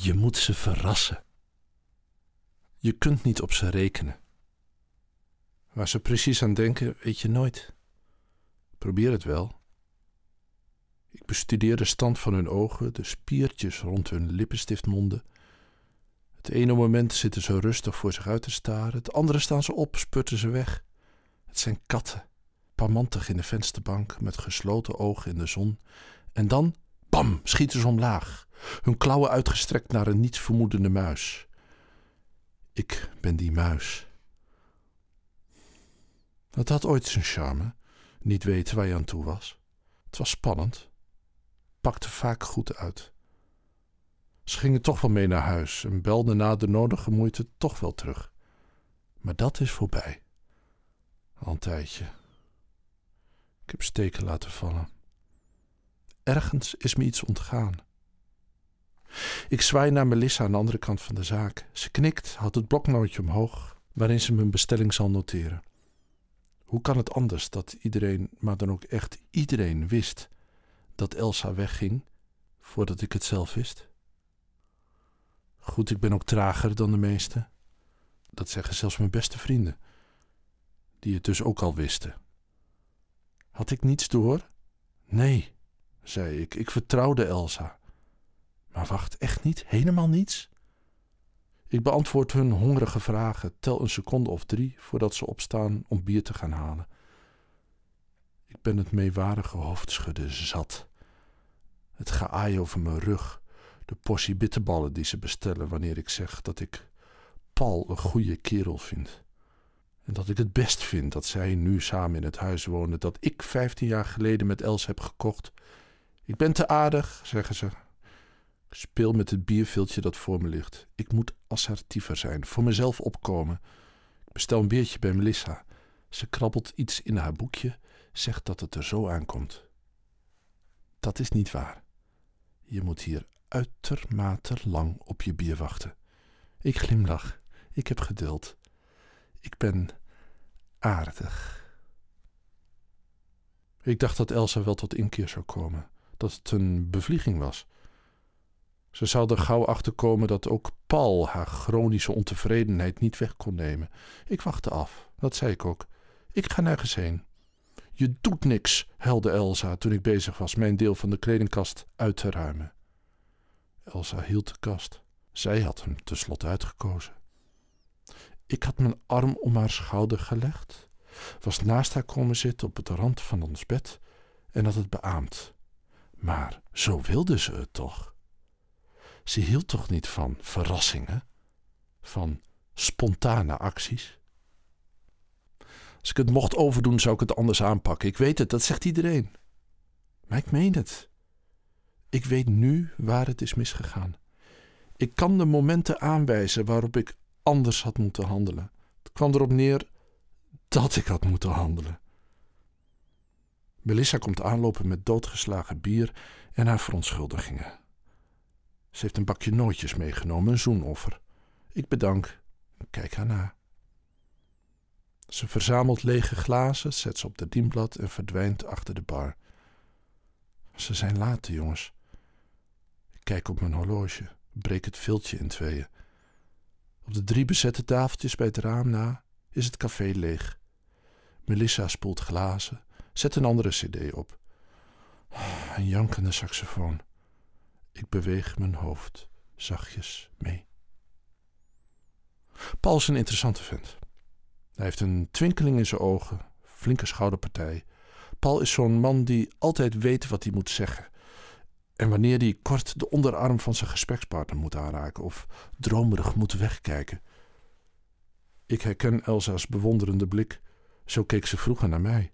Je moet ze verrassen. Je kunt niet op ze rekenen. Waar ze precies aan denken, weet je nooit. Probeer het wel. Ik bestudeer de stand van hun ogen, de spiertjes rond hun lippenstiftmonden. Het ene moment zitten ze rustig voor zich uit te staren, het andere staan ze op, sputten ze weg. Het zijn katten, parmantig in de vensterbank, met gesloten ogen in de zon. En dan, bam, schieten ze omlaag, hun klauwen uitgestrekt naar een niets vermoedende muis. Ik ben die muis. Het had ooit zijn charme, niet weten waar je aan toe was. Het was spannend, pakte vaak goed uit. Ze gingen toch wel mee naar huis en belden na de nodige moeite toch wel terug. Maar dat is voorbij. Al een tijdje. Ik heb steken laten vallen. Ergens is me iets ontgaan. Ik zwaai naar Melissa aan de andere kant van de zaak. Ze knikt, houdt het bloknootje omhoog, waarin ze mijn bestelling zal noteren. Hoe kan het anders dat iedereen, maar dan ook echt iedereen, wist dat Elsa wegging voordat ik het zelf wist? Goed, ik ben ook trager dan de meesten. Dat zeggen zelfs mijn beste vrienden, die het dus ook al wisten. Had ik niets door? Nee, zei ik, ik vertrouwde Elsa. Maar wacht, echt niet? Helemaal niets? Ik beantwoord hun hongerige vragen, tel een seconde of drie voordat ze opstaan om bier te gaan halen. Ik ben het meewarige hoofdschudden zat. Het geaai over mijn rug, de portie bitterballen die ze bestellen wanneer ik zeg dat ik Paul een goede kerel vind. En dat ik het best vind dat zij nu samen in het huis wonen dat ik vijftien jaar geleden met Els heb gekocht. Ik ben te aardig, zeggen ze, speel met het bierviltje dat voor me ligt. Ik moet assertiever zijn, voor mezelf opkomen. Ik bestel een biertje bij Melissa. Ze krabbelt iets in haar boekje, zegt dat het er zo aankomt. Dat is niet waar. Je moet hier uitermate lang op je bier wachten. Ik glimlach. Ik heb geduld. Ik ben aardig. Ik dacht dat Elsa wel tot inkeer zou komen, dat het een bevlieging was. Ze zou er gauw achter komen dat ook Paul haar chronische ontevredenheid niet weg kon nemen. Ik wachtte af, dat zei ik ook. Ik ga nergens heen. Je doet niks, helde Elsa toen ik bezig was mijn deel van de kledingkast uit te ruimen. Elsa hield de kast. Zij had hem tenslotte uitgekozen. Ik had mijn arm om haar schouder gelegd, was naast haar komen zitten op het rand van ons bed en had het beaamd. Maar zo wilde ze het toch? Ze hield toch niet van verrassingen, van spontane acties? Als ik het mocht overdoen, zou ik het anders aanpakken. Ik weet het, dat zegt iedereen. Maar ik meen het. Ik weet nu waar het is misgegaan. Ik kan de momenten aanwijzen waarop ik anders had moeten handelen. Het kwam erop neer dat ik had moeten handelen. Melissa komt aanlopen met doodgeslagen bier en haar verontschuldigingen. Ze heeft een bakje nootjes meegenomen, een zoenoffer. Ik bedank. Kijk haar na. Ze verzamelt lege glazen, zet ze op de dienblad en verdwijnt achter de bar. Ze zijn laat, jongens. Ik kijk op mijn horloge, breek het viltje in tweeën. Op de drie bezette tafeltjes bij het raam na is het café leeg. Melissa spoelt glazen, zet een andere cd op. Een jankende saxofoon. Ik beweeg mijn hoofd zachtjes mee. Paul is een interessante vent. Hij heeft een twinkeling in zijn ogen, flinke schouderpartij. Paul is zo'n man die altijd weet wat hij moet zeggen. En wanneer hij kort de onderarm van zijn gesprekspartner moet aanraken of dromerig moet wegkijken. Ik herken Elsa's bewonderende blik. Zo keek ze vroeger naar mij.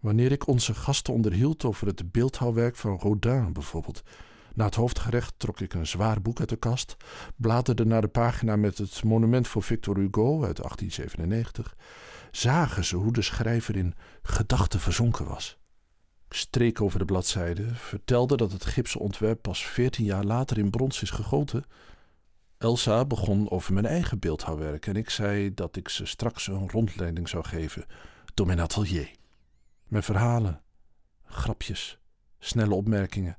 Wanneer ik onze gasten onderhield over het beeldhouwwerk van Rodin bijvoorbeeld. Na het hoofdgerecht trok ik een zwaar boek uit de kast, bladerde naar de pagina met het monument voor Victor Hugo uit 1897. Zagen ze hoe de schrijver in gedachten verzonken was. Ik streek over de bladzijde, vertelde dat het gipsen ontwerp pas veertien jaar later in brons is gegoten. Elsa begon over mijn eigen beeldhouwwerk en ik zei dat ik ze straks een rondleiding zou geven door mijn atelier. Mijn verhalen, grapjes, snelle opmerkingen.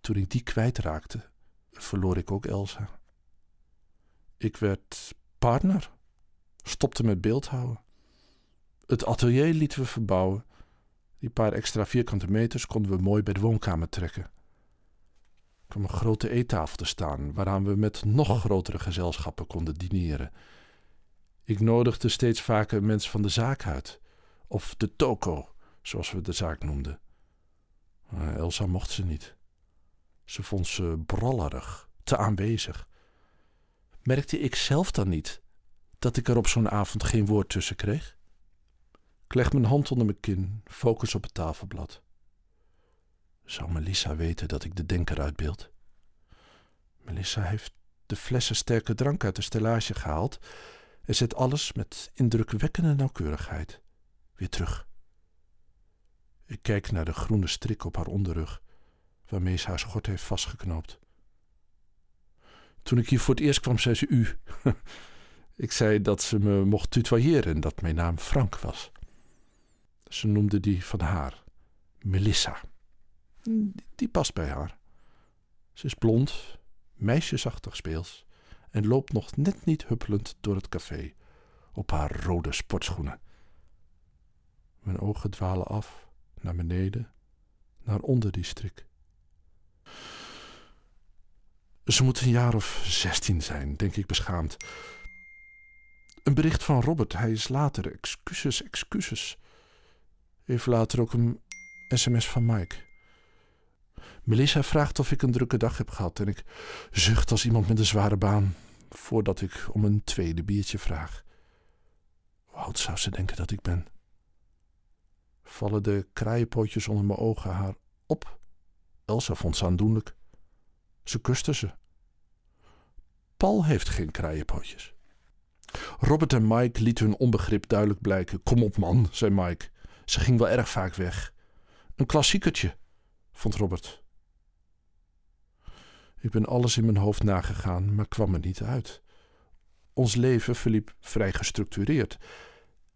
Toen ik die kwijtraakte, verloor ik ook Elsa. Ik werd partner, stopte met beeldhouden. Het atelier lieten we verbouwen. Die paar extra vierkante meters konden we mooi bij de woonkamer trekken. Er kwam een grote eettafel te staan, waaraan we met nog grotere gezelschappen konden dineren. Ik nodigde steeds vaker mensen van de zaak uit, of de toko, zoals we de zaak noemden. Elsa mocht ze niet. Ze vond ze brallerig, te aanwezig. Merkte ik zelf dan niet dat ik er op zo'n avond geen woord tussen kreeg? Ik leg mijn hand onder mijn kin, focus op het tafelblad. Zou Melissa weten dat ik de denker uitbeeld? Melissa heeft de flessen sterke drank uit de stellage gehaald en zet alles met indrukwekkende nauwkeurigheid weer terug. Ik kijk naar de groene strik op haar onderrug, waarmee ze haar schort heeft vastgeknoopt. Toen ik hier voor het eerst kwam, zei ze u. ik zei dat ze me mocht tutoyeren en dat mijn naam Frank was. Ze noemde die van haar Melissa. Die past bij haar. Ze is blond, meisjesachtig speels en loopt nog net niet huppelend door het café op haar rode sportschoenen. Mijn ogen dwalen af naar beneden, naar onder die strik. Ze moet een jaar of zestien zijn, denk ik beschaamd. Een bericht van Robert, hij is later. Excuses, excuses. Even later ook een sms van Mike. Melissa vraagt of ik een drukke dag heb gehad en ik zucht als iemand met een zware baan voordat ik om een tweede biertje vraag. Hoe oud zou ze denken dat ik ben? Vallen de kraaienpootjes onder mijn ogen haar op? Elsa vond ze aandoenlijk. Ze kuste ze. Paul heeft geen kraaienpootjes. Robert en Mike lieten hun onbegrip duidelijk blijken. Kom op, man, zei Mike. Ze ging wel erg vaak weg. Een klassiekertje, vond Robert. Ik ben alles in mijn hoofd nagegaan, maar kwam er niet uit. Ons leven verliep vrij gestructureerd.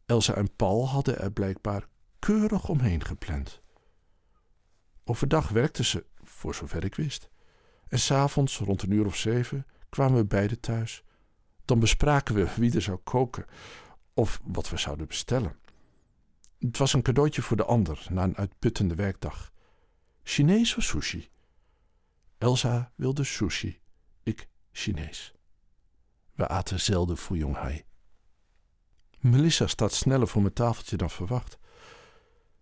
Elsa en Paul hadden er blijkbaar keurig omheen gepland. Overdag werkten ze, voor zover ik wist. En s'avonds, rond een uur of zeven, kwamen we beiden thuis. Dan bespraken we wie er zou koken of wat we zouden bestellen. Het was een cadeautje voor de ander na een uitputtende werkdag. Chinees of sushi? Elsa wilde sushi, ik Chinees. We aten zelden fouillonghai. Melissa staat sneller voor mijn tafeltje dan verwacht.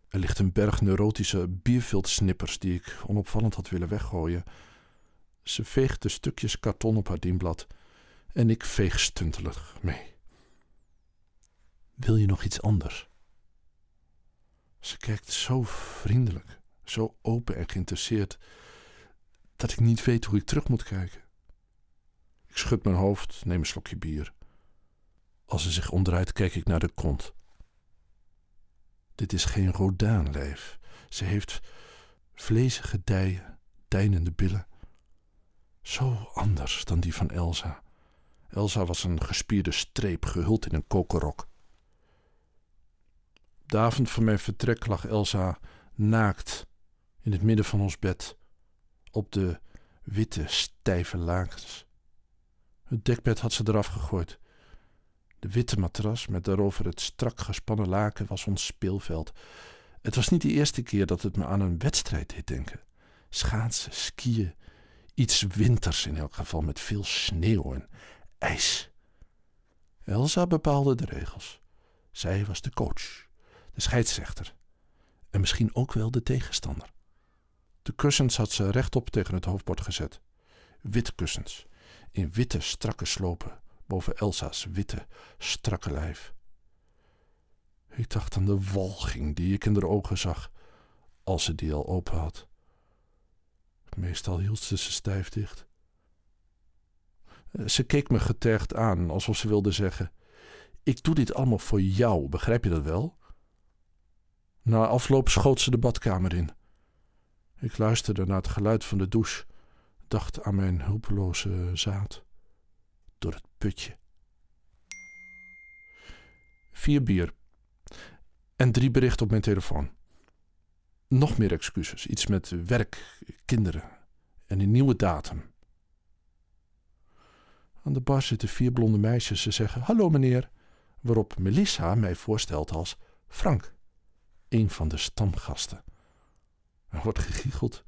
Er ligt een berg neurotische bierviltsnippers die ik onopvallend had willen weggooien. Ze veegt de stukjes karton op haar dienblad en ik veeg stuntelig mee. Wil je nog iets anders? Ze kijkt zo vriendelijk, zo open en geïnteresseerd, dat ik niet weet hoe ik terug moet kijken. Ik schud mijn hoofd, neem een slokje bier. Als ze zich omdraait, kijk ik naar de kont. Dit is geen Rodin-lijf. Ze heeft vlezige dijen, deinende billen. Zo anders dan die van Elsa. Elsa was een gespierde streep gehuld in een kokerrok. De avond van mijn vertrek lag Elsa naakt in het midden van ons bed, op de witte, stijve lakens. Het dekbed had ze eraf gegooid. De witte matras met daarover het strak gespannen laken was ons speelveld. Het was niet de eerste keer dat het me aan een wedstrijd deed denken. Schaatsen, skiën, iets winters in elk geval met veel sneeuw en ijs. Elsa bepaalde de regels. Zij was de coach, de scheidsrechter en misschien ook wel de tegenstander. De kussens had ze rechtop tegen het hoofdbord gezet. Witte kussens, in witte strakke slopen boven Elsa's witte, strakke lijf. Ik dacht aan de walging die ik in haar ogen zag, als ze die al open had. Meestal hield ze ze stijf dicht. Ze keek me getergd aan, alsof ze wilde zeggen: Ik doe dit allemaal voor jou, begrijp je dat wel? Na afloop schoot ze de badkamer in. Ik luisterde naar het geluid van de douche, dacht aan mijn hulpeloze zaad putje. Vier bier. En drie berichten op mijn telefoon. Nog meer excuses. Iets met werk, kinderen en een nieuwe datum. Aan de bar zitten vier blonde meisjes. Ze zeggen: Hallo meneer. Waarop Melissa mij voorstelt als Frank, een van de stamgasten. Er wordt gegiecheld,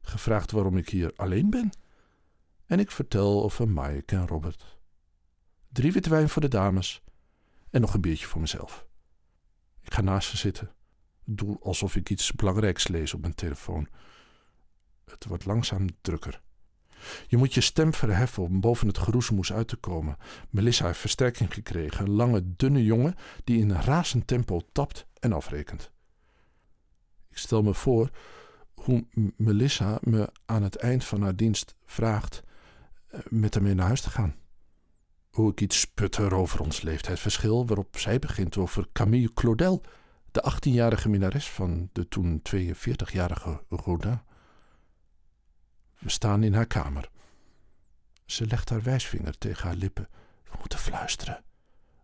gevraagd waarom ik hier alleen ben. En ik vertel over Mike en Robert. Drie witte wijn voor de dames en nog een biertje voor mezelf. Ik ga naast ze zitten. Doe alsof ik iets belangrijks lees op mijn telefoon. Het wordt langzaam drukker. Je moet je stem verheffen om boven het geroezemoes uit te komen. Melissa heeft versterking gekregen. Een lange, dunne jongen die in een razend tempo tapt en afrekent. Ik stel me voor hoe Melissa me aan het eind van haar dienst vraagt eh, met hem naar huis te gaan. Hoe ik iets sputter over ons leeftijdsverschil, waarop zij begint over Camille Claudel, de 18-jarige minnares van de toen 42-jarige Rodin. We staan in haar kamer. Ze legt haar wijsvinger tegen haar lippen. We moeten fluisteren,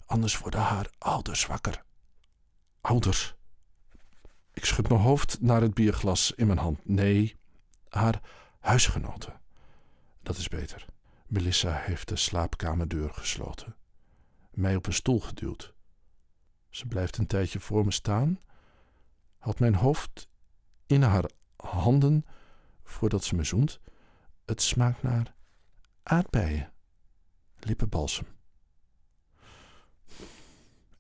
anders worden haar ouders wakker. Ouders? Ik schud mijn hoofd naar het bierglas in mijn hand. Nee, haar huisgenoten. Dat is beter. Melissa heeft de slaapkamerdeur gesloten, mij op een stoel geduwd. Ze blijft een tijdje voor me staan, houdt mijn hoofd in haar handen voordat ze me zoent. Het smaakt naar aardbeien, lippenbalsem.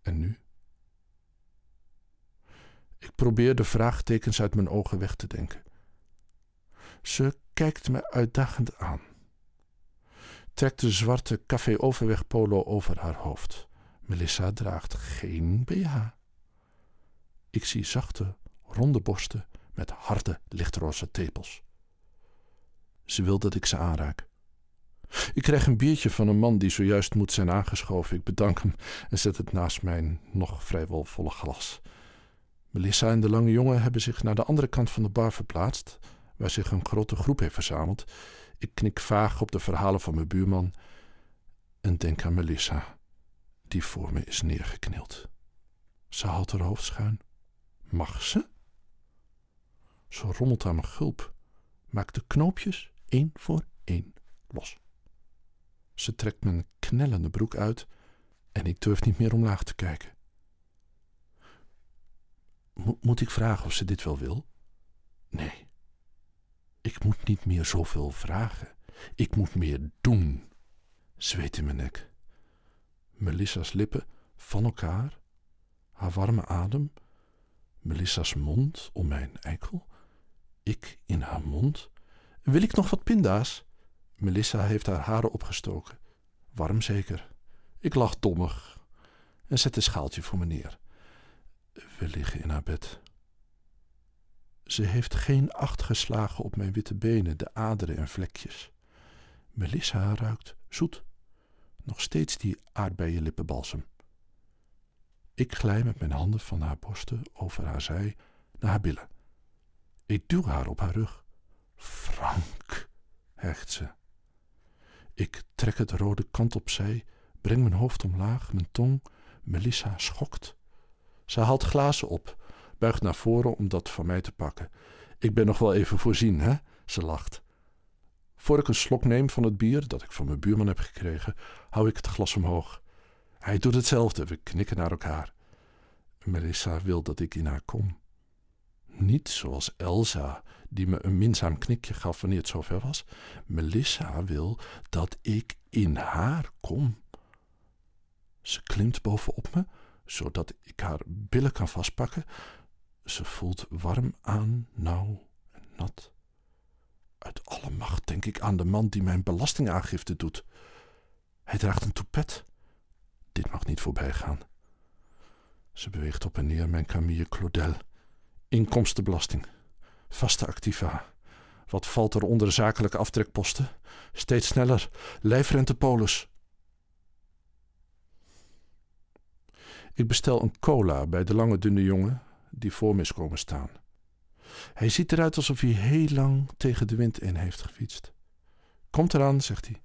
En nu? Ik probeer de vraagtekens uit mijn ogen weg te denken. Ze kijkt me uitdagend aan. Trekt de zwarte café overweg polo over haar hoofd. Melissa draagt geen BH. Ik zie zachte, ronde borsten met harde, lichtroze tepels. Ze wil dat ik ze aanraak. Ik krijg een biertje van een man die zojuist moet zijn aangeschoven. Ik bedank hem en zet het naast mijn nog vrijwel volle glas. Melissa en de lange jongen hebben zich naar de andere kant van de bar verplaatst, waar zich een grote groep heeft verzameld. Ik knik vaag op de verhalen van mijn buurman en denk aan Melissa, die voor me is neergeknield. Ze haalt haar hoofd schuin. Mag ze? Ze rommelt aan mijn gulp, maakt de knoopjes één voor één los. Ze trekt mijn knellende broek uit en ik durf niet meer omlaag te kijken. moet ik vragen of ze dit wel wil? Nee. Ik moet niet meer zoveel vragen. Ik moet meer doen. Zweet in mijn nek. Melissa's lippen van elkaar. Haar warme adem. Melissa's mond om mijn eikel. Ik in haar mond. Wil ik nog wat pinda's? Melissa heeft haar haren opgestoken. Warm zeker. Ik lach dommig en zet een schaaltje voor me neer. We liggen in haar bed. Ze heeft geen acht geslagen op mijn witte benen, de aderen en vlekjes. Melissa ruikt zoet. Nog steeds die aardbeienlippenbalsem. Ik glij met mijn handen van haar borsten over haar zij naar haar billen. Ik duw haar op haar rug. Frank, hecht ze. Ik trek het rode kant opzij, breng mijn hoofd omlaag, mijn tong. Melissa schokt. Ze haalt glazen op, buigt naar voren om dat van mij te pakken. Ik ben nog wel even voorzien, hè? Ze lacht. Voor ik een slok neem van het bier dat ik van mijn buurman heb gekregen, hou ik het glas omhoog. Hij doet hetzelfde, we knikken naar elkaar. Melissa wil dat ik in haar kom. Niet zoals Elsa, die me een minzaam knikje gaf wanneer het zover was. Melissa wil dat ik in haar kom. Ze klimt bovenop me, zodat ik haar billen kan vastpakken. Ze voelt warm aan, nauw en nat. Uit alle macht denk ik aan de man die mijn belastingaangifte doet. Hij draagt een toepet. Dit mag niet voorbij gaan. Ze beweegt op en neer mijn Camille Claudel. Inkomstenbelasting. Vaste activa. Wat valt er onder zakelijke aftrekposten? Steeds sneller. Lijfrente polis. Ik bestel een cola bij de lange dunne jongen die voor me is komen staan. Hij ziet eruit alsof hij heel lang tegen de wind in heeft gefietst. Komt eraan, zegt hij.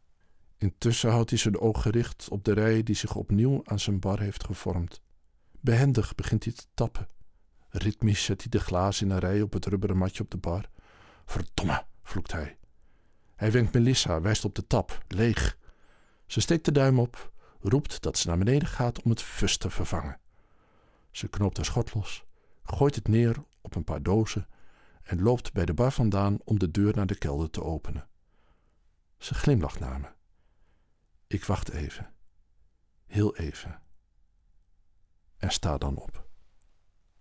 Intussen houdt hij zijn oog gericht op de rij die zich opnieuw aan zijn bar heeft gevormd. Behendig begint hij te tappen. Ritmisch zet hij de glazen in een rij op het rubberen matje op de bar. Verdomme, vloekt hij. Hij wenkt Melissa, wijst op de tap, leeg. Ze steekt de duim op, roept dat ze naar beneden gaat om het fus te vervangen. Ze knoopt haar schort los, gooit het neer op een paar dozen en loopt bij de bar vandaan om de deur naar de kelder te openen. Ze glimlacht naar me. Ik wacht even. Heel even. En sta dan op.